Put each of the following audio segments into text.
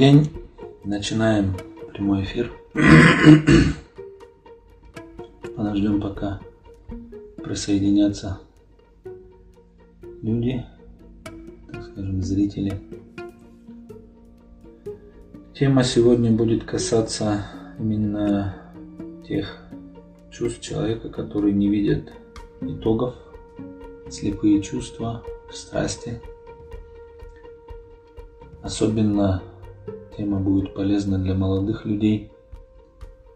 День. Начинаем прямой эфир. Подождем пока присоединятся люди, так скажем, зрители. Тема сегодня будет касаться именно тех чувств человека, которые не видят итогов, слепые чувства, страсти. Особенно Тема будет полезна для молодых людей,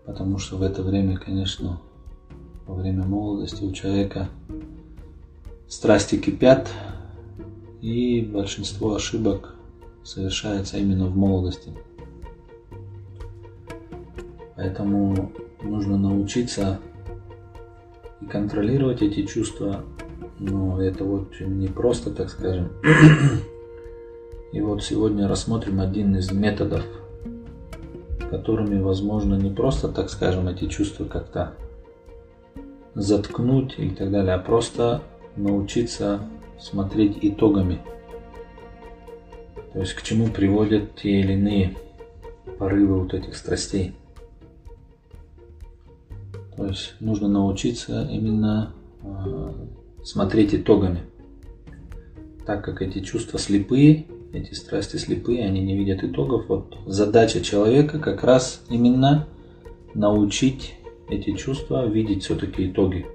потому что в это время, конечно, во время молодости у человека страсти кипят, и большинство ошибок совершается именно в молодости. Поэтому нужно научиться и контролировать эти чувства, но это вот не просто, так скажем, И вот сегодня рассмотрим один из методов, которыми возможно не просто, так скажем, эти чувства как-то заткнуть и так далее, а просто научиться смотреть итогами. То есть к чему приводят те или иные порывы вот этих страстей. То есть нужно научиться именно э, смотреть итогами. Так как эти чувства слепые, эти страсти слепые, они не видят итогов. Вот задача человека как раз именно научить эти чувства видеть все-таки итоги.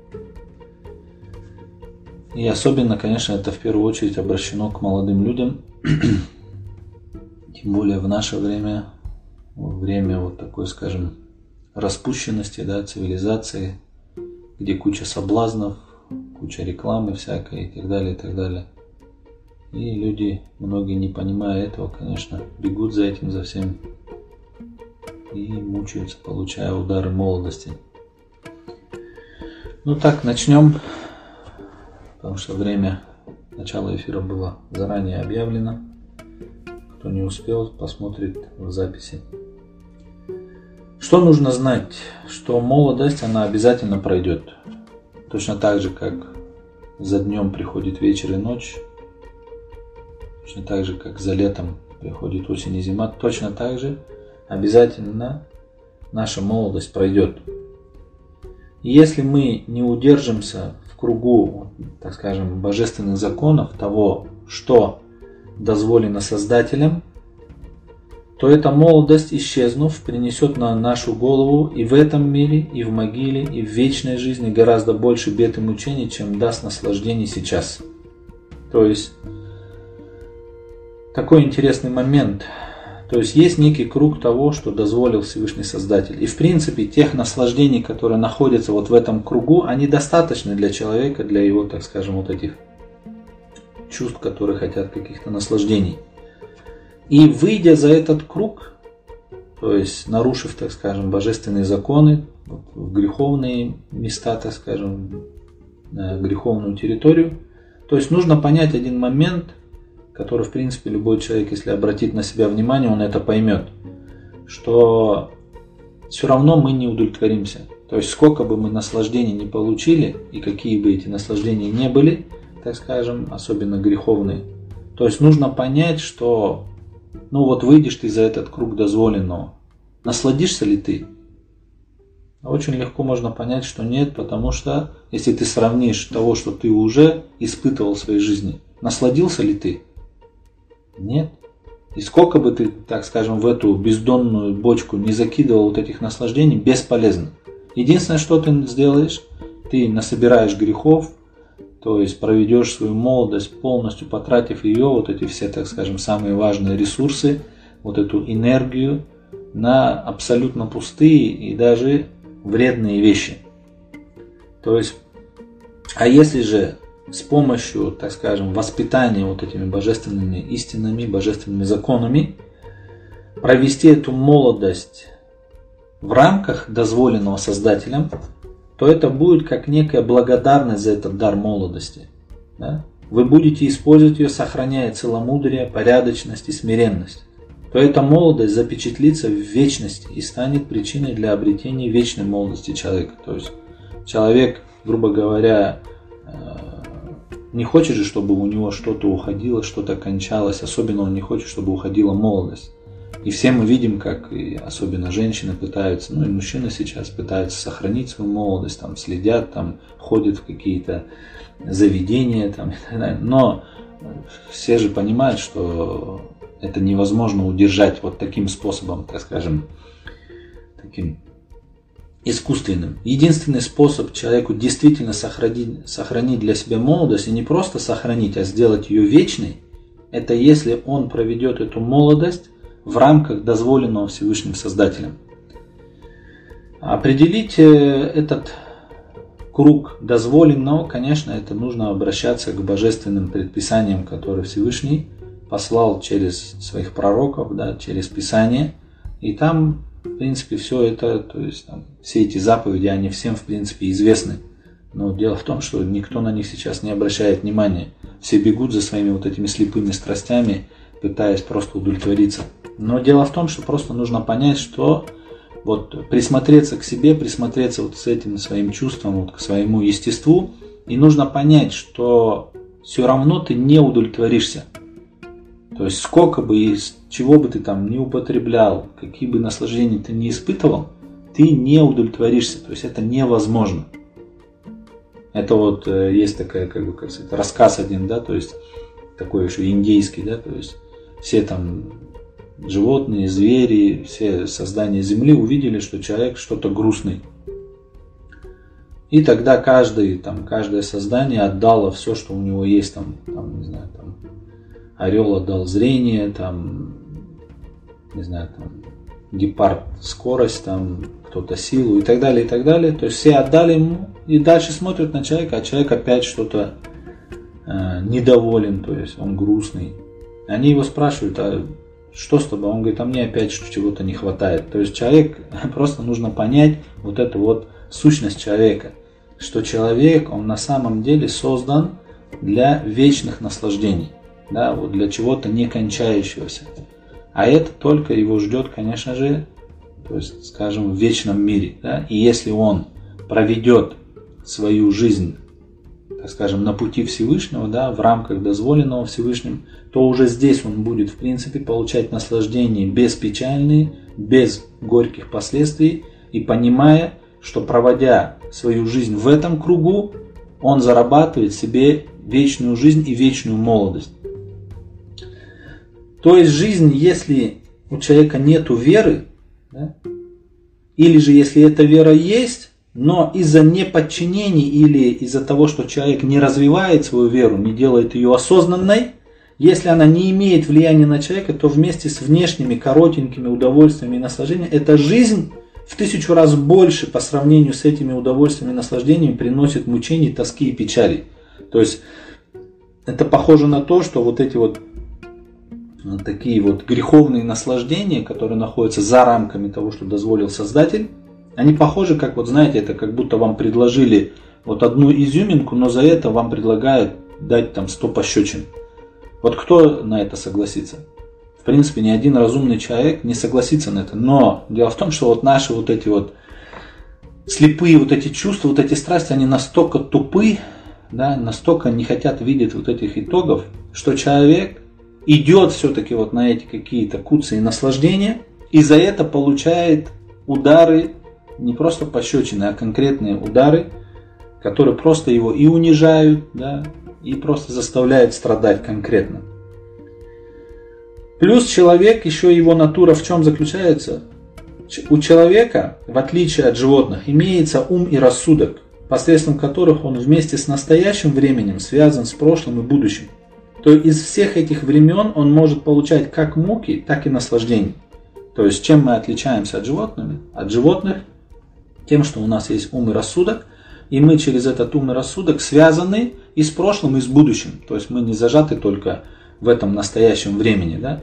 И особенно, конечно, это в первую очередь обращено к молодым людям, тем более в наше время, время вот такой, скажем, распущенности, да, цивилизации, где куча соблазнов, куча рекламы всякой и так далее, и так далее – и люди, многие не понимая этого, конечно, бегут за этим, за всем и мучаются, получая удары молодости. Ну так, начнем, потому что время начала эфира было заранее объявлено. Кто не успел, посмотрит в записи. Что нужно знать? Что молодость, она обязательно пройдет. Точно так же, как за днем приходит вечер и ночь, Точно так же, как за летом приходит осень и зима, точно так же обязательно наша молодость пройдет. Если мы не удержимся в кругу, так скажем, божественных законов, того, что дозволено Создателем, то эта молодость, исчезнув, принесет на нашу голову и в этом мире, и в могиле, и в вечной жизни гораздо больше бед и мучений, чем даст наслаждений сейчас. То есть такой интересный момент. То есть есть некий круг того, что дозволил Всевышний Создатель. И в принципе тех наслаждений, которые находятся вот в этом кругу, они достаточны для человека, для его, так скажем, вот этих чувств, которые хотят каких-то наслаждений. И выйдя за этот круг, то есть нарушив, так скажем, божественные законы, в греховные места, так скажем, греховную территорию, то есть нужно понять один момент – который, в принципе, любой человек, если обратит на себя внимание, он это поймет, что все равно мы не удовлетворимся. То есть сколько бы мы наслаждений не получили, и какие бы эти наслаждения не были, так скажем, особенно греховные, то есть нужно понять, что ну вот выйдешь ты за этот круг дозволенного, насладишься ли ты? Очень легко можно понять, что нет, потому что если ты сравнишь того, что ты уже испытывал в своей жизни, насладился ли ты? Нет. И сколько бы ты, так скажем, в эту бездонную бочку не закидывал вот этих наслаждений, бесполезно. Единственное, что ты сделаешь, ты насобираешь грехов, то есть проведешь свою молодость, полностью потратив ее, вот эти все, так скажем, самые важные ресурсы, вот эту энергию на абсолютно пустые и даже вредные вещи. То есть, а если же с помощью, так скажем, воспитания вот этими божественными истинами, божественными законами, провести эту молодость в рамках дозволенного Создателем, то это будет как некая благодарность за этот дар молодости. Да? Вы будете использовать ее, сохраняя целомудрие, порядочность и смиренность. То эта молодость запечатлится в вечности и станет причиной для обретения вечной молодости человека. То есть человек, грубо говоря, не хочет же, чтобы у него что-то уходило, что-то кончалось, особенно он не хочет, чтобы уходила молодость. И все мы видим, как и особенно женщины пытаются, ну и мужчины сейчас пытаются сохранить свою молодость, там следят, там ходят в какие-то заведения, там, и так далее. Но все же понимают, что это невозможно удержать вот таким способом, так скажем, таким искусственным. Единственный способ человеку действительно сохранить, сохранить для себя молодость, и не просто сохранить, а сделать ее вечной, это если он проведет эту молодость в рамках дозволенного Всевышним Создателем. Определить э, этот круг дозволенного, конечно, это нужно обращаться к божественным предписаниям, которые Всевышний послал через своих пророков, да, через Писание. И там, в принципе, все это, то есть там, все эти заповеди, они всем, в принципе, известны. Но дело в том, что никто на них сейчас не обращает внимания. Все бегут за своими вот этими слепыми страстями, пытаясь просто удовлетвориться. Но дело в том, что просто нужно понять, что вот присмотреться к себе, присмотреться вот с этим своим чувством, вот к своему естеству, и нужно понять, что все равно ты не удовлетворишься. То есть сколько бы и чего бы ты там не употреблял, какие бы наслаждения ты не испытывал, ты не удовлетворишься. То есть это невозможно. Это вот э, есть такая, как бы, как сказать, рассказ один, да, то есть такой еще индейский, да, то есть все там животные, звери, все создания Земли увидели, что человек что-то грустный. И тогда каждый, там, каждое создание отдало все, что у него есть, там, там, не знаю, там, орел отдал зрение, там, не знаю, там, гепард скорость, там, кто-то силу и так далее, и так далее. То есть все отдали ему и дальше смотрят на человека, а человек опять что-то э, недоволен, то есть он грустный. Они его спрашивают, а что с тобой? Он говорит, а мне опять чего-то не хватает. То есть человек, просто нужно понять вот эту вот сущность человека, что человек, он на самом деле создан для вечных наслаждений, да, вот для чего-то не кончающегося. А это только его ждет, конечно же, то есть, скажем, в вечном мире. Да? И если он проведет свою жизнь так скажем, на пути Всевышнего, да, в рамках дозволенного Всевышним, то уже здесь он будет, в принципе, получать наслаждение без печальные, без горьких последствий и понимая, что проводя свою жизнь в этом кругу, он зарабатывает себе вечную жизнь и вечную молодость. То есть жизнь, если у человека нет веры, да, или же если эта вера есть, но из-за неподчинений или из-за того, что человек не развивает свою веру, не делает ее осознанной, если она не имеет влияния на человека, то вместе с внешними коротенькими удовольствиями и наслаждениями, эта жизнь в тысячу раз больше по сравнению с этими удовольствиями и наслаждениями приносит мучений, тоски и печали. То есть это похоже на то, что вот эти вот такие вот греховные наслаждения, которые находятся за рамками того, что дозволил Создатель, они похожи, как вот знаете, это как будто вам предложили вот одну изюминку, но за это вам предлагают дать там 100 пощечин. Вот кто на это согласится? В принципе, ни один разумный человек не согласится на это. Но дело в том, что вот наши вот эти вот слепые вот эти чувства, вот эти страсти, они настолько тупы, да, настолько не хотят видеть вот этих итогов, что человек идет все-таки вот на эти какие-то куцы и наслаждения, и за это получает удары не просто пощечины, а конкретные удары, которые просто его и унижают, да, и просто заставляют страдать конкретно. Плюс человек, еще его натура в чем заключается? У человека, в отличие от животных, имеется ум и рассудок, посредством которых он вместе с настоящим временем связан с прошлым и будущим. То из всех этих времен он может получать как муки, так и наслаждение. То есть чем мы отличаемся от животных? От животных тем, что у нас есть ум и рассудок, и мы через этот ум и рассудок связаны и с прошлым, и с будущим. То есть мы не зажаты только в этом настоящем времени. Да?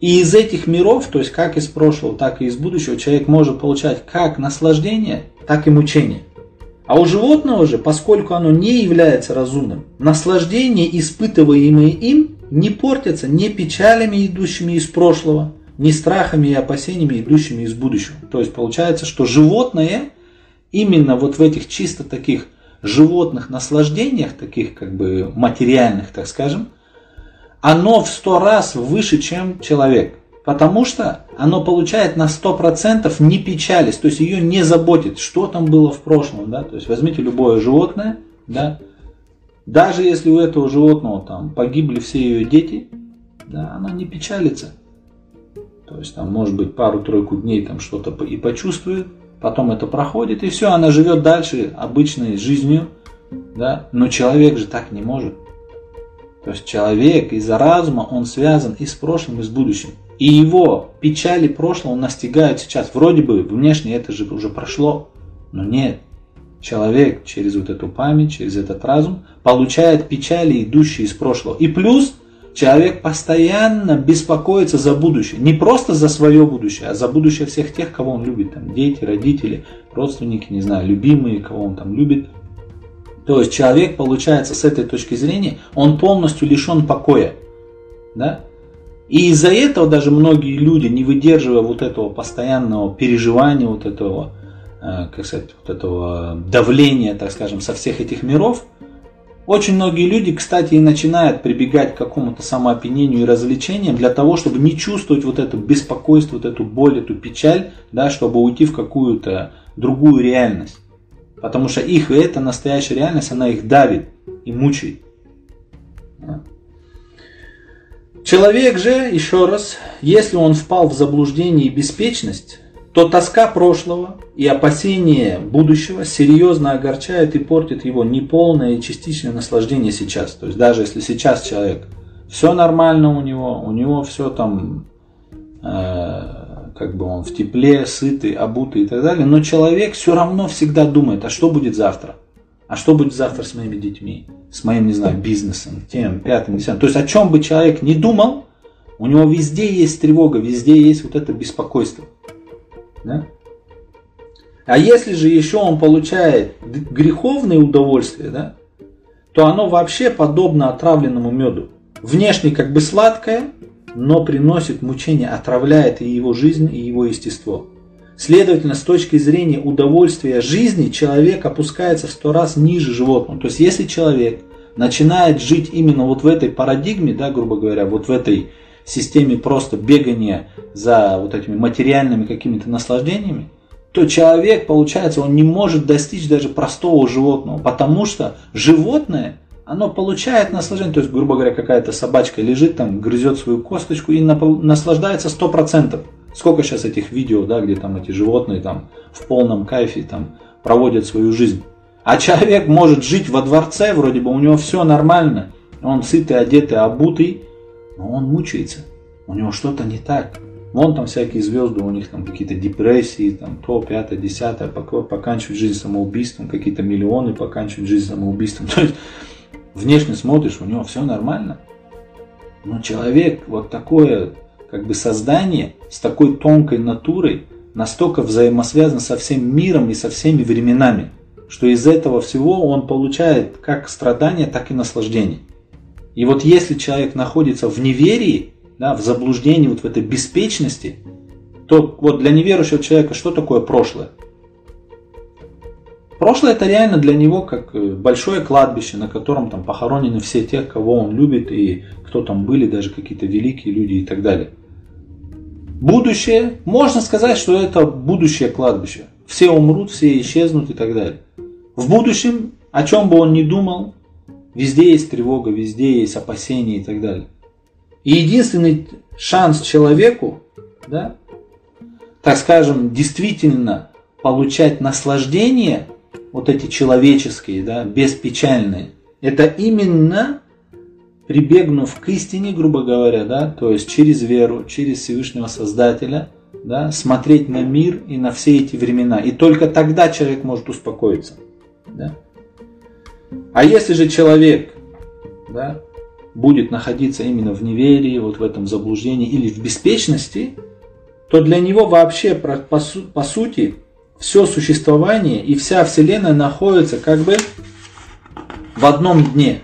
И из этих миров, то есть как из прошлого, так и из будущего, человек может получать как наслаждение, так и мучение. А у животного же, поскольку оно не является разумным, наслаждения, испытываемые им, не портятся ни печалями, идущими из прошлого, ни страхами и опасениями, идущими из будущего. То есть получается, что животное именно вот в этих чисто таких животных наслаждениях, таких как бы материальных, так скажем, оно в сто раз выше, чем человек. Потому что оно получает на 100% не печалist, то есть ее не заботит, что там было в прошлом. Да? То есть возьмите любое животное, да? даже если у этого животного там погибли все ее дети, да, оно не печалится. То есть там может быть пару-тройку дней там что-то и почувствует, потом это проходит, и все, она живет дальше обычной жизнью, да? но человек же так не может. То есть человек из-за разума, он связан и с прошлым, и с будущим. И его печали прошлого он настигает сейчас. Вроде бы внешне это же уже прошло, но нет. Человек через вот эту память, через этот разум получает печали, идущие из прошлого. И плюс человек постоянно беспокоится за будущее. Не просто за свое будущее, а за будущее всех тех, кого он любит. Там, дети, родители, родственники, не знаю, любимые, кого он там любит. То есть человек, получается, с этой точки зрения, он полностью лишен покоя. Да? И из-за этого даже многие люди, не выдерживая вот этого постоянного переживания, вот этого, э, как сказать, вот этого давления, так скажем, со всех этих миров, очень многие люди, кстати, и начинают прибегать к какому-то самоопьянению и развлечениям для того, чтобы не чувствовать вот это беспокойство, вот эту боль, эту печаль, да, чтобы уйти в какую-то другую реальность. Потому что их эта настоящая реальность, она их давит и мучает. Человек же, еще раз, если он впал в заблуждение и беспечность, то тоска прошлого и опасение будущего серьезно огорчает и портит его неполное и частичное наслаждение сейчас. То есть даже если сейчас человек все нормально у него, у него все там э, как бы он в тепле, сытый, обутый и так далее, но человек все равно всегда думает, а что будет завтра? А что будет завтра с моими детьми? С моим, не знаю, бизнесом, тем, пятым, десятым. То есть о чем бы человек ни думал, у него везде есть тревога, везде есть вот это беспокойство. Да? А если же еще он получает греховное удовольствие, да, то оно вообще подобно отравленному меду. Внешне как бы сладкое, но приносит мучения, отравляет и его жизнь, и его естество. Следовательно, с точки зрения удовольствия жизни, человек опускается в сто раз ниже животного. То есть, если человек начинает жить именно вот в этой парадигме, да, грубо говоря, вот в этой системе просто бегания за вот этими материальными какими-то наслаждениями, то человек, получается, он не может достичь даже простого животного, потому что животное, оно получает наслаждение, то есть, грубо говоря, какая-то собачка лежит там, грызет свою косточку и наслаждается 100%. Сколько сейчас этих видео, да, где там эти животные там в полном кайфе там проводят свою жизнь. А человек может жить во дворце, вроде бы у него все нормально, он сытый, одетый, обутый, но он мучается, у него что-то не так. Вон там всякие звезды, у них там какие-то депрессии, там то, пятое, десятое, поканчивают жизнь самоубийством, какие-то миллионы поканчивают жизнь самоубийством. То есть внешне смотришь, у него все нормально. Но человек вот такое как бы создание с такой тонкой натурой настолько взаимосвязано со всем миром и со всеми временами, что из этого всего он получает как страдания, так и наслаждение. И вот если человек находится в неверии, да, в заблуждении, вот в этой беспечности, то вот для неверующего человека что такое прошлое? Прошлое это реально для него как э, большое кладбище, на котором там похоронены все те, кого он любит и кто там были, даже какие-то великие люди и так далее. Будущее, можно сказать, что это будущее кладбище. Все умрут, все исчезнут и так далее. В будущем, о чем бы он ни думал, везде есть тревога, везде есть опасения и так далее. И единственный шанс человеку, да, так скажем, действительно получать наслаждение, вот эти человеческие, да, беспечальные, это именно прибегнув к истине, грубо говоря, да, то есть через веру, через Всевышнего Создателя, да, смотреть на мир и на все эти времена. И только тогда человек может успокоиться. Да. А если же человек да, будет находиться именно в неверии, вот в этом заблуждении или в беспечности, то для него вообще по, по сути все существование и вся Вселенная находится как бы в одном дне.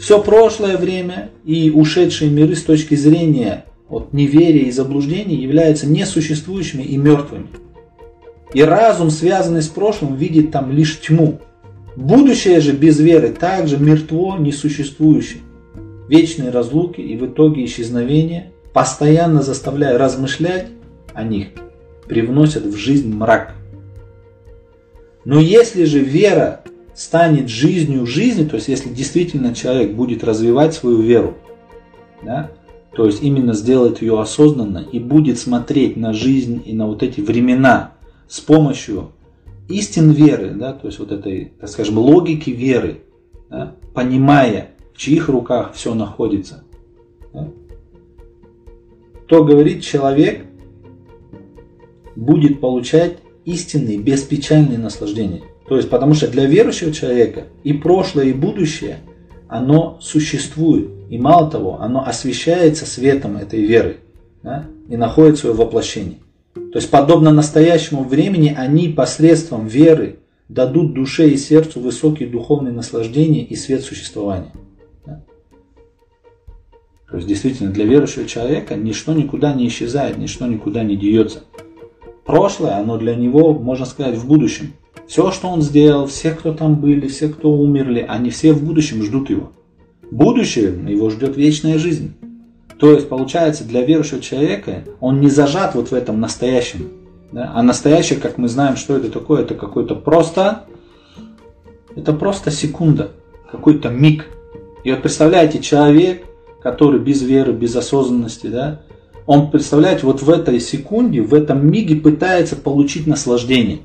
Все прошлое время и ушедшие миры с точки зрения от неверия и заблуждений являются несуществующими и мертвыми. И разум, связанный с прошлым, видит там лишь тьму. Будущее же без веры также мертво, несуществующее. Вечные разлуки и в итоге исчезновение постоянно заставляя размышлять о них, привносят в жизнь мрак. Но если же вера станет жизнью жизни, то есть если действительно человек будет развивать свою веру, да, то есть именно сделать ее осознанно и будет смотреть на жизнь и на вот эти времена с помощью истин веры, да, то есть вот этой, так скажем, логики веры, да, понимая, в чьих руках все находится, да, то говорит человек будет получать истинные, беспечальные наслаждения. То есть, потому что для верующего человека и прошлое, и будущее, оно существует. И мало того, оно освещается светом этой веры да, и находит свое воплощение. То есть, подобно настоящему времени, они посредством веры дадут душе и сердцу высокие духовные наслаждения и свет существования. Да? То есть, действительно, для верующего человека ничто никуда не исчезает, ничто никуда не деется. Прошлое, оно для него, можно сказать, в будущем. Все, что он сделал, все, кто там были, все, кто умерли, они все в будущем ждут его. Будущее его ждет вечная жизнь. То есть, получается, для верующего человека он не зажат вот в этом настоящем. Да? А настоящее, как мы знаем, что это такое, это какой-то просто, это просто секунда, какой-то миг. И вот представляете, человек, который без веры, без осознанности, да, он, представляете, вот в этой секунде, в этом миге пытается получить наслаждение.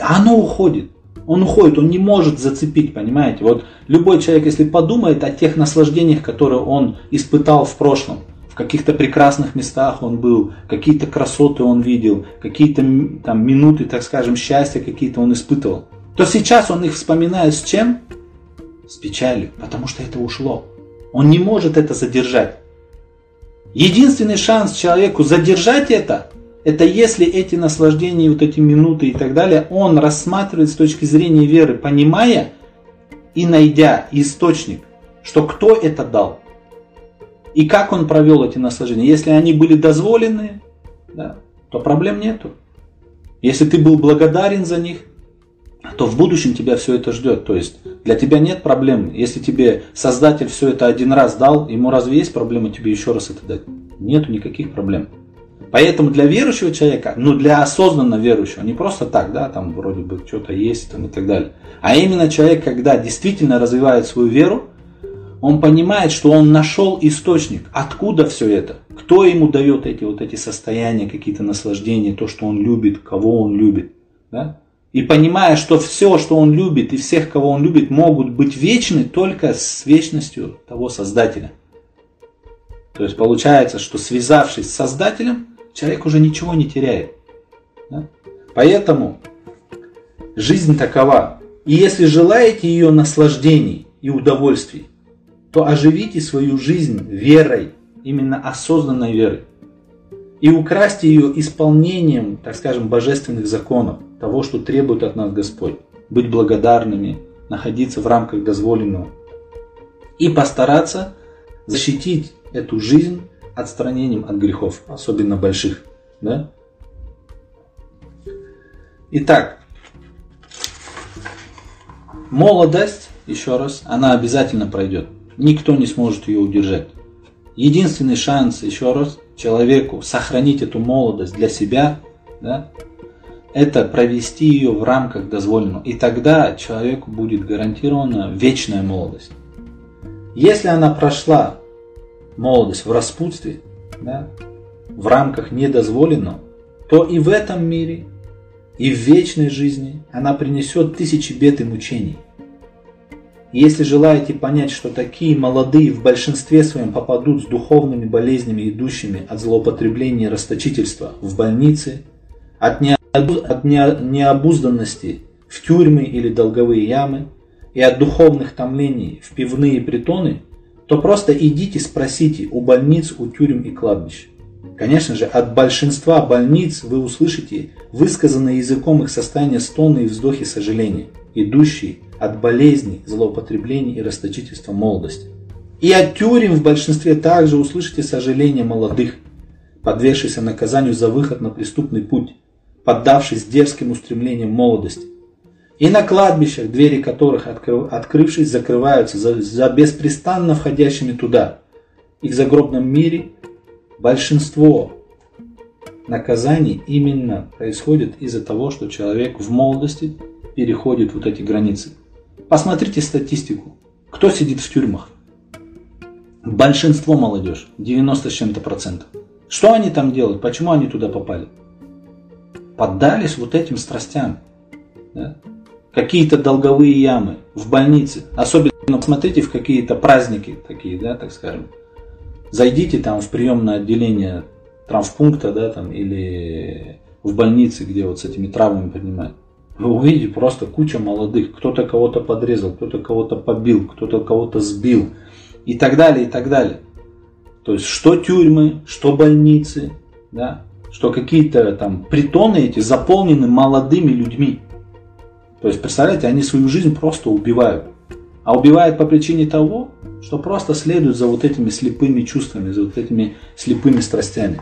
Оно уходит. Он уходит, он не может зацепить, понимаете? Вот любой человек, если подумает о тех наслаждениях, которые он испытал в прошлом, в каких-то прекрасных местах он был, какие-то красоты он видел, какие-то там минуты, так скажем, счастья какие-то он испытывал, то сейчас он их вспоминает с чем? С печалью, потому что это ушло. Он не может это задержать. Единственный шанс человеку задержать это, это если эти наслаждения, вот эти минуты и так далее, он рассматривает с точки зрения веры, понимая и найдя источник, что кто это дал. И как он провел эти наслаждения. Если они были дозволены, да, то проблем нету. Если ты был благодарен за них, то в будущем тебя все это ждет. То есть для тебя нет проблем. Если тебе Создатель все это один раз дал, ему разве есть проблема тебе еще раз это дать? Нету никаких проблем. Поэтому для верующего человека, ну для осознанно верующего, не просто так, да, там вроде бы что-то есть там, и так далее, а именно человек, когда действительно развивает свою веру, он понимает, что он нашел источник, откуда все это, кто ему дает эти вот эти состояния, какие-то наслаждения, то, что он любит, кого он любит, да? И понимая, что все, что он любит и всех, кого он любит, могут быть вечны только с вечностью того Создателя. То есть получается, что связавшись с Создателем, человек уже ничего не теряет. Да? Поэтому жизнь такова. И если желаете ее наслаждений и удовольствий, то оживите свою жизнь верой, именно осознанной верой. И украсьте ее исполнением, так скажем, божественных законов, того, что требует от нас Господь. Быть благодарными, находиться в рамках дозволенного. И постараться защитить эту жизнь отстранением от грехов, особенно больших. Да? Итак, молодость, еще раз, она обязательно пройдет. Никто не сможет ее удержать. Единственный шанс, еще раз, человеку сохранить эту молодость для себя, да, это провести ее в рамках дозволенного. И тогда человеку будет гарантирована вечная молодость. Если она прошла молодость в распутстве, да, в рамках недозволенного, то и в этом мире, и в вечной жизни она принесет тысячи бед и мучений. если желаете понять, что такие молодые в большинстве своем попадут с духовными болезнями, идущими от злоупотребления и расточительства в больницы, от, от необузданности в тюрьмы или долговые ямы, и от духовных томлений в пивные притоны – то просто идите спросите у больниц, у тюрем и кладбищ. Конечно же, от большинства больниц вы услышите высказанные языком их состояние стоны и вздохи сожаления, идущие от болезней, злоупотреблений и расточительства молодости. И от тюрем в большинстве также услышите сожаление молодых, подвергшихся наказанию за выход на преступный путь, поддавшись дерзким устремлениям молодости, и на кладбищах, двери которых, открывшись, закрываются за, за беспрестанно входящими туда. и в загробном мире большинство наказаний именно происходит из-за того, что человек в молодости переходит вот эти границы. Посмотрите статистику. Кто сидит в тюрьмах? Большинство молодежь, 90 с чем-то процентов. Что они там делают? Почему они туда попали? Поддались вот этим страстям. Да? Какие-то долговые ямы в больнице. Особенно смотрите в какие-то праздники такие, да, так скажем. Зайдите там в приемное отделение травмпункта, да, там, или в больнице, где вот с этими травмами принимают. Вы увидите просто куча молодых. Кто-то кого-то подрезал, кто-то кого-то побил, кто-то кого-то сбил и так далее, и так далее. То есть, что тюрьмы, что больницы, да, что какие-то там притоны эти заполнены молодыми людьми. То есть, представляете, они свою жизнь просто убивают. А убивают по причине того, что просто следуют за вот этими слепыми чувствами, за вот этими слепыми страстями.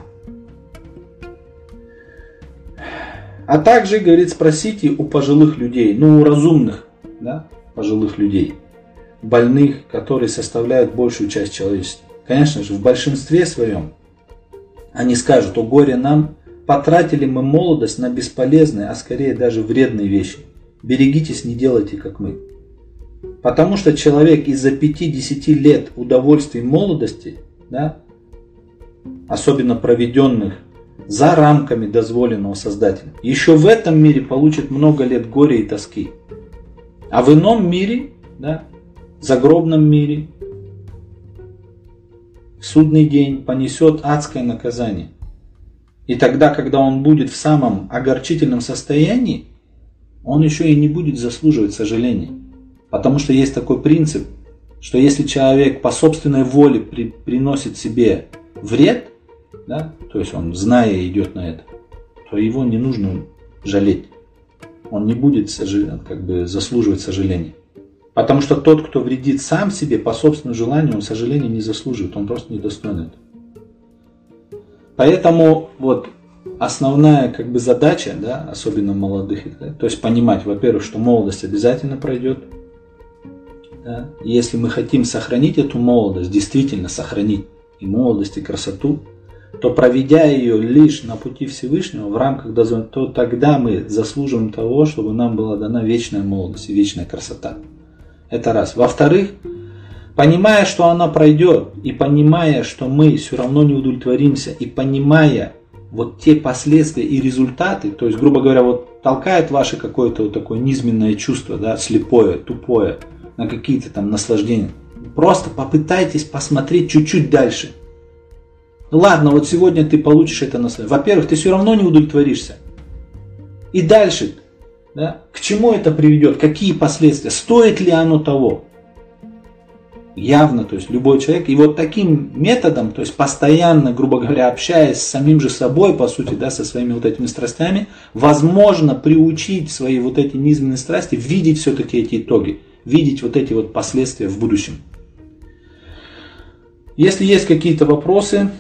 А также, говорит, спросите у пожилых людей, ну у разумных, да, пожилых людей, больных, которые составляют большую часть человечества. Конечно же, в большинстве своем они скажут, о горе нам, потратили мы молодость на бесполезные, а скорее даже вредные вещи. Берегитесь, не делайте, как мы. Потому что человек из-за 5-10 лет удовольствий молодости, да, особенно проведенных за рамками дозволенного Создателя. Еще в этом мире получит много лет горя и тоски. А в ином мире, да, в загробном мире, в судный день понесет адское наказание. И тогда, когда он будет в самом огорчительном состоянии, он еще и не будет заслуживать сожаления. Потому что есть такой принцип, что если человек по собственной воле при, приносит себе вред, да, то есть он зная идет на это, то его не нужно жалеть. Он не будет как бы заслуживать сожаления. Потому что тот, кто вредит сам себе по собственному желанию, он сожаления не заслуживает, он просто недостоин этого. Поэтому вот основная как бы задача, да, особенно молодых, да, то есть понимать, во-первых, что молодость обязательно пройдет. Да, если мы хотим сохранить эту молодость, действительно сохранить и молодость, и красоту, то проведя ее лишь на пути Всевышнего в рамках дозволения, то тогда мы заслуживаем того, чтобы нам была дана вечная молодость и вечная красота. Это раз. Во-вторых, понимая, что она пройдет, и понимая, что мы все равно не удовлетворимся, и понимая вот те последствия и результаты, то есть, грубо говоря, вот толкает ваше какое-то вот такое низменное чувство, да, слепое, тупое, на какие-то там наслаждения. Просто попытайтесь посмотреть чуть-чуть дальше – Ладно, вот сегодня ты получишь это наследие. Во-первых, ты все равно не удовлетворишься. И дальше, да, к чему это приведет, какие последствия, стоит ли оно того? Явно, то есть любой человек. И вот таким методом, то есть постоянно, грубо говоря, общаясь с самим же собой, по сути, да, со своими вот этими страстями, возможно приучить свои вот эти низменные страсти, видеть все-таки эти итоги, видеть вот эти вот последствия в будущем. Если есть какие-то вопросы,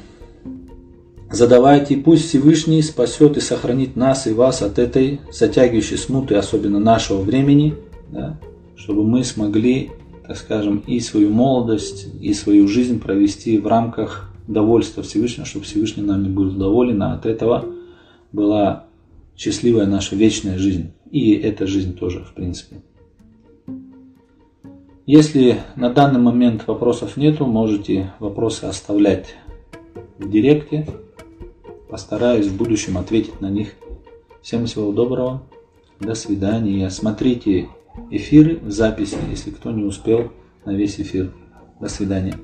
Задавайте, пусть Всевышний спасет и сохранит нас и вас от этой затягивающей смуты, особенно нашего времени, да, чтобы мы смогли, так скажем, и свою молодость, и свою жизнь провести в рамках довольства Всевышнего, чтобы Всевышний нами был доволен, а от этого была счастливая наша вечная жизнь. И эта жизнь тоже, в принципе. Если на данный момент вопросов нету, можете вопросы оставлять в директе. Постараюсь в будущем ответить на них. Всем всего доброго. До свидания. Смотрите эфиры в записи, если кто не успел на весь эфир. До свидания.